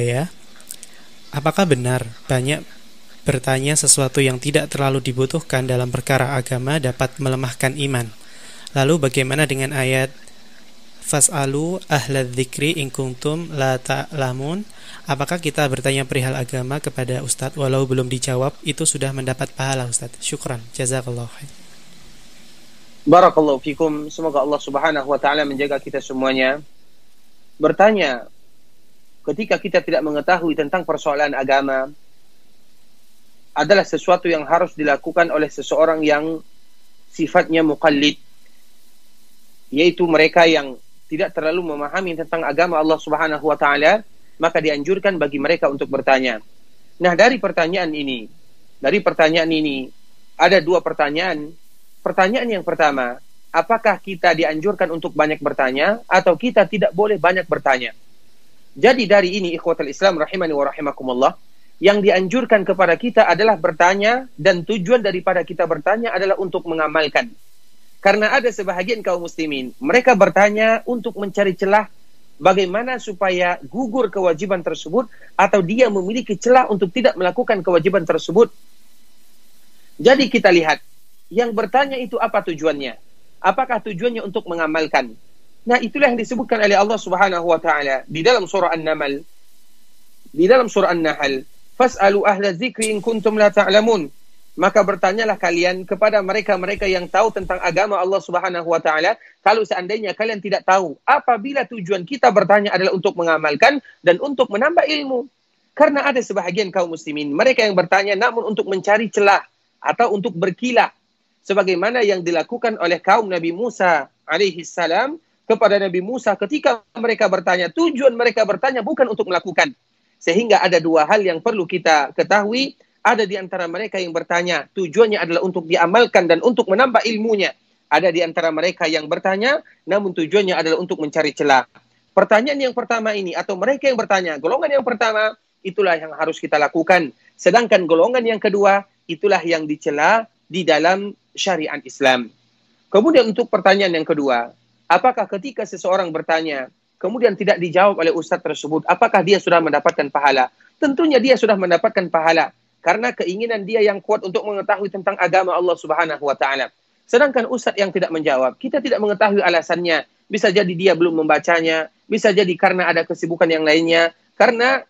ya. Apakah benar banyak bertanya sesuatu yang tidak terlalu dibutuhkan dalam perkara agama dapat melemahkan iman? Lalu bagaimana dengan ayat Fas'alu ahla dzikri in kuntum la ta'lamun. Apakah kita bertanya perihal agama kepada Ustadz walau belum dijawab itu sudah mendapat pahala Ustadz? Syukran. Jazakallah khair. Barakallahu fikum. Semoga Allah Subhanahu wa taala menjaga kita semuanya. Bertanya ketika kita tidak mengetahui tentang persoalan agama adalah sesuatu yang harus dilakukan oleh seseorang yang sifatnya muqallid yaitu mereka yang tidak terlalu memahami tentang agama Allah Subhanahu wa taala, maka dianjurkan bagi mereka untuk bertanya. Nah, dari pertanyaan ini, dari pertanyaan ini ada dua pertanyaan. Pertanyaan yang pertama, apakah kita dianjurkan untuk banyak bertanya atau kita tidak boleh banyak bertanya? Jadi dari ini ikhwatul Islam rahimani wa rahimakumullah, yang dianjurkan kepada kita adalah bertanya dan tujuan daripada kita bertanya adalah untuk mengamalkan karena ada sebahagian kaum muslimin, mereka bertanya untuk mencari celah bagaimana supaya gugur kewajiban tersebut atau dia memiliki celah untuk tidak melakukan kewajiban tersebut. Jadi kita lihat, yang bertanya itu apa tujuannya? Apakah tujuannya untuk mengamalkan? Nah, itulah yang disebutkan oleh Allah Subhanahu wa taala di dalam surah An-Naml. Di dalam surah An-Nahl, "Fas'alu ahla dzikri in kuntum la ta'lamun." maka bertanyalah kalian kepada mereka-mereka yang tahu tentang agama Allah Subhanahu wa taala kalau seandainya kalian tidak tahu apabila tujuan kita bertanya adalah untuk mengamalkan dan untuk menambah ilmu karena ada sebahagian kaum muslimin mereka yang bertanya namun untuk mencari celah atau untuk berkilah sebagaimana yang dilakukan oleh kaum Nabi Musa alaihi salam kepada Nabi Musa ketika mereka bertanya tujuan mereka bertanya bukan untuk melakukan sehingga ada dua hal yang perlu kita ketahui ada di antara mereka yang bertanya, tujuannya adalah untuk diamalkan dan untuk menambah ilmunya. Ada di antara mereka yang bertanya, namun tujuannya adalah untuk mencari celah. Pertanyaan yang pertama ini, atau mereka yang bertanya, golongan yang pertama, itulah yang harus kita lakukan. Sedangkan golongan yang kedua, itulah yang dicela di dalam syariat Islam. Kemudian untuk pertanyaan yang kedua, apakah ketika seseorang bertanya, kemudian tidak dijawab oleh ustadz tersebut, apakah dia sudah mendapatkan pahala? Tentunya dia sudah mendapatkan pahala karena keinginan dia yang kuat untuk mengetahui tentang agama Allah Subhanahu wa taala. Sedangkan ustadz yang tidak menjawab, kita tidak mengetahui alasannya. Bisa jadi dia belum membacanya, bisa jadi karena ada kesibukan yang lainnya, karena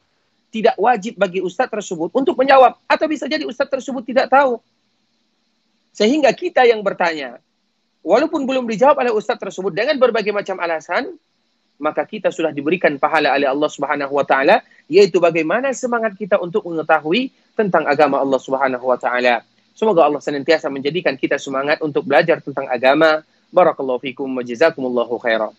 tidak wajib bagi ustadz tersebut untuk menjawab atau bisa jadi ustadz tersebut tidak tahu. Sehingga kita yang bertanya, walaupun belum dijawab oleh ustadz tersebut dengan berbagai macam alasan, maka kita sudah diberikan pahala oleh Allah Subhanahu wa taala yaitu bagaimana semangat kita untuk mengetahui tentang agama Allah Subhanahu wa taala. Semoga Allah senantiasa menjadikan kita semangat untuk belajar tentang agama. Barakallahu fikum wa jazakumullahu khairan.